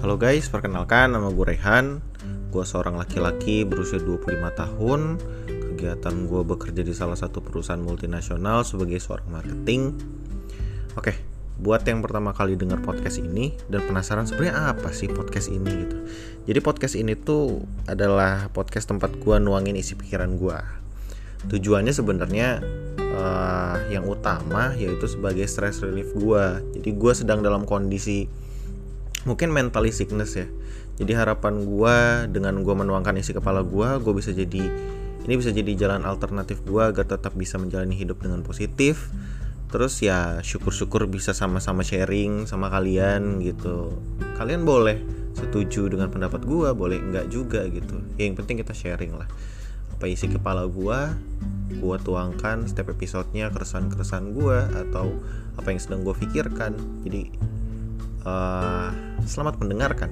Halo guys, perkenalkan nama gue Rehan. Gue seorang laki-laki berusia 25 tahun. Kegiatan gue bekerja di salah satu perusahaan multinasional sebagai seorang marketing. Oke, buat yang pertama kali dengar podcast ini Dan penasaran sebenarnya apa sih podcast ini gitu. Jadi podcast ini tuh adalah podcast tempat gue nuangin isi pikiran gue Tujuannya sebenarnya uh, yang utama yaitu sebagai stress relief gue Jadi gue sedang dalam kondisi mungkin mentally sickness ya. Jadi harapan gue dengan gue menuangkan isi kepala gue gue bisa jadi ini bisa jadi jalan alternatif gue agar tetap bisa menjalani hidup dengan positif. Terus ya syukur-syukur bisa sama-sama sharing sama kalian gitu. Kalian boleh setuju dengan pendapat gue boleh enggak juga gitu. Ya, yang penting kita sharing lah. Apa isi kepala gue gue tuangkan setiap episodenya keresahan-keresahan gue atau apa yang sedang gue pikirkan. Jadi uh, selamat mendengarkan